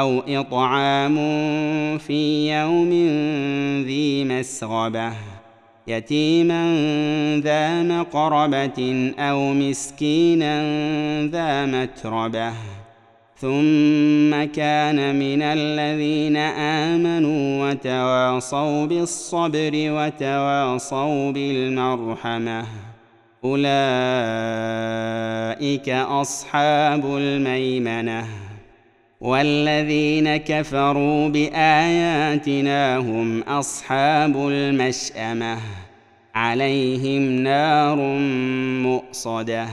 أو إطعام في يوم ذي مسغبة يتيما ذا مقربة أو مسكينا ذا متربة. ثم كان من الذين آمنوا وتواصوا بالصبر وتواصوا بالمرحمة. أولئك أصحاب الميمنة. والذين كفروا بآياتنا هم أصحاب المشأمة عليهم نار مؤصدة.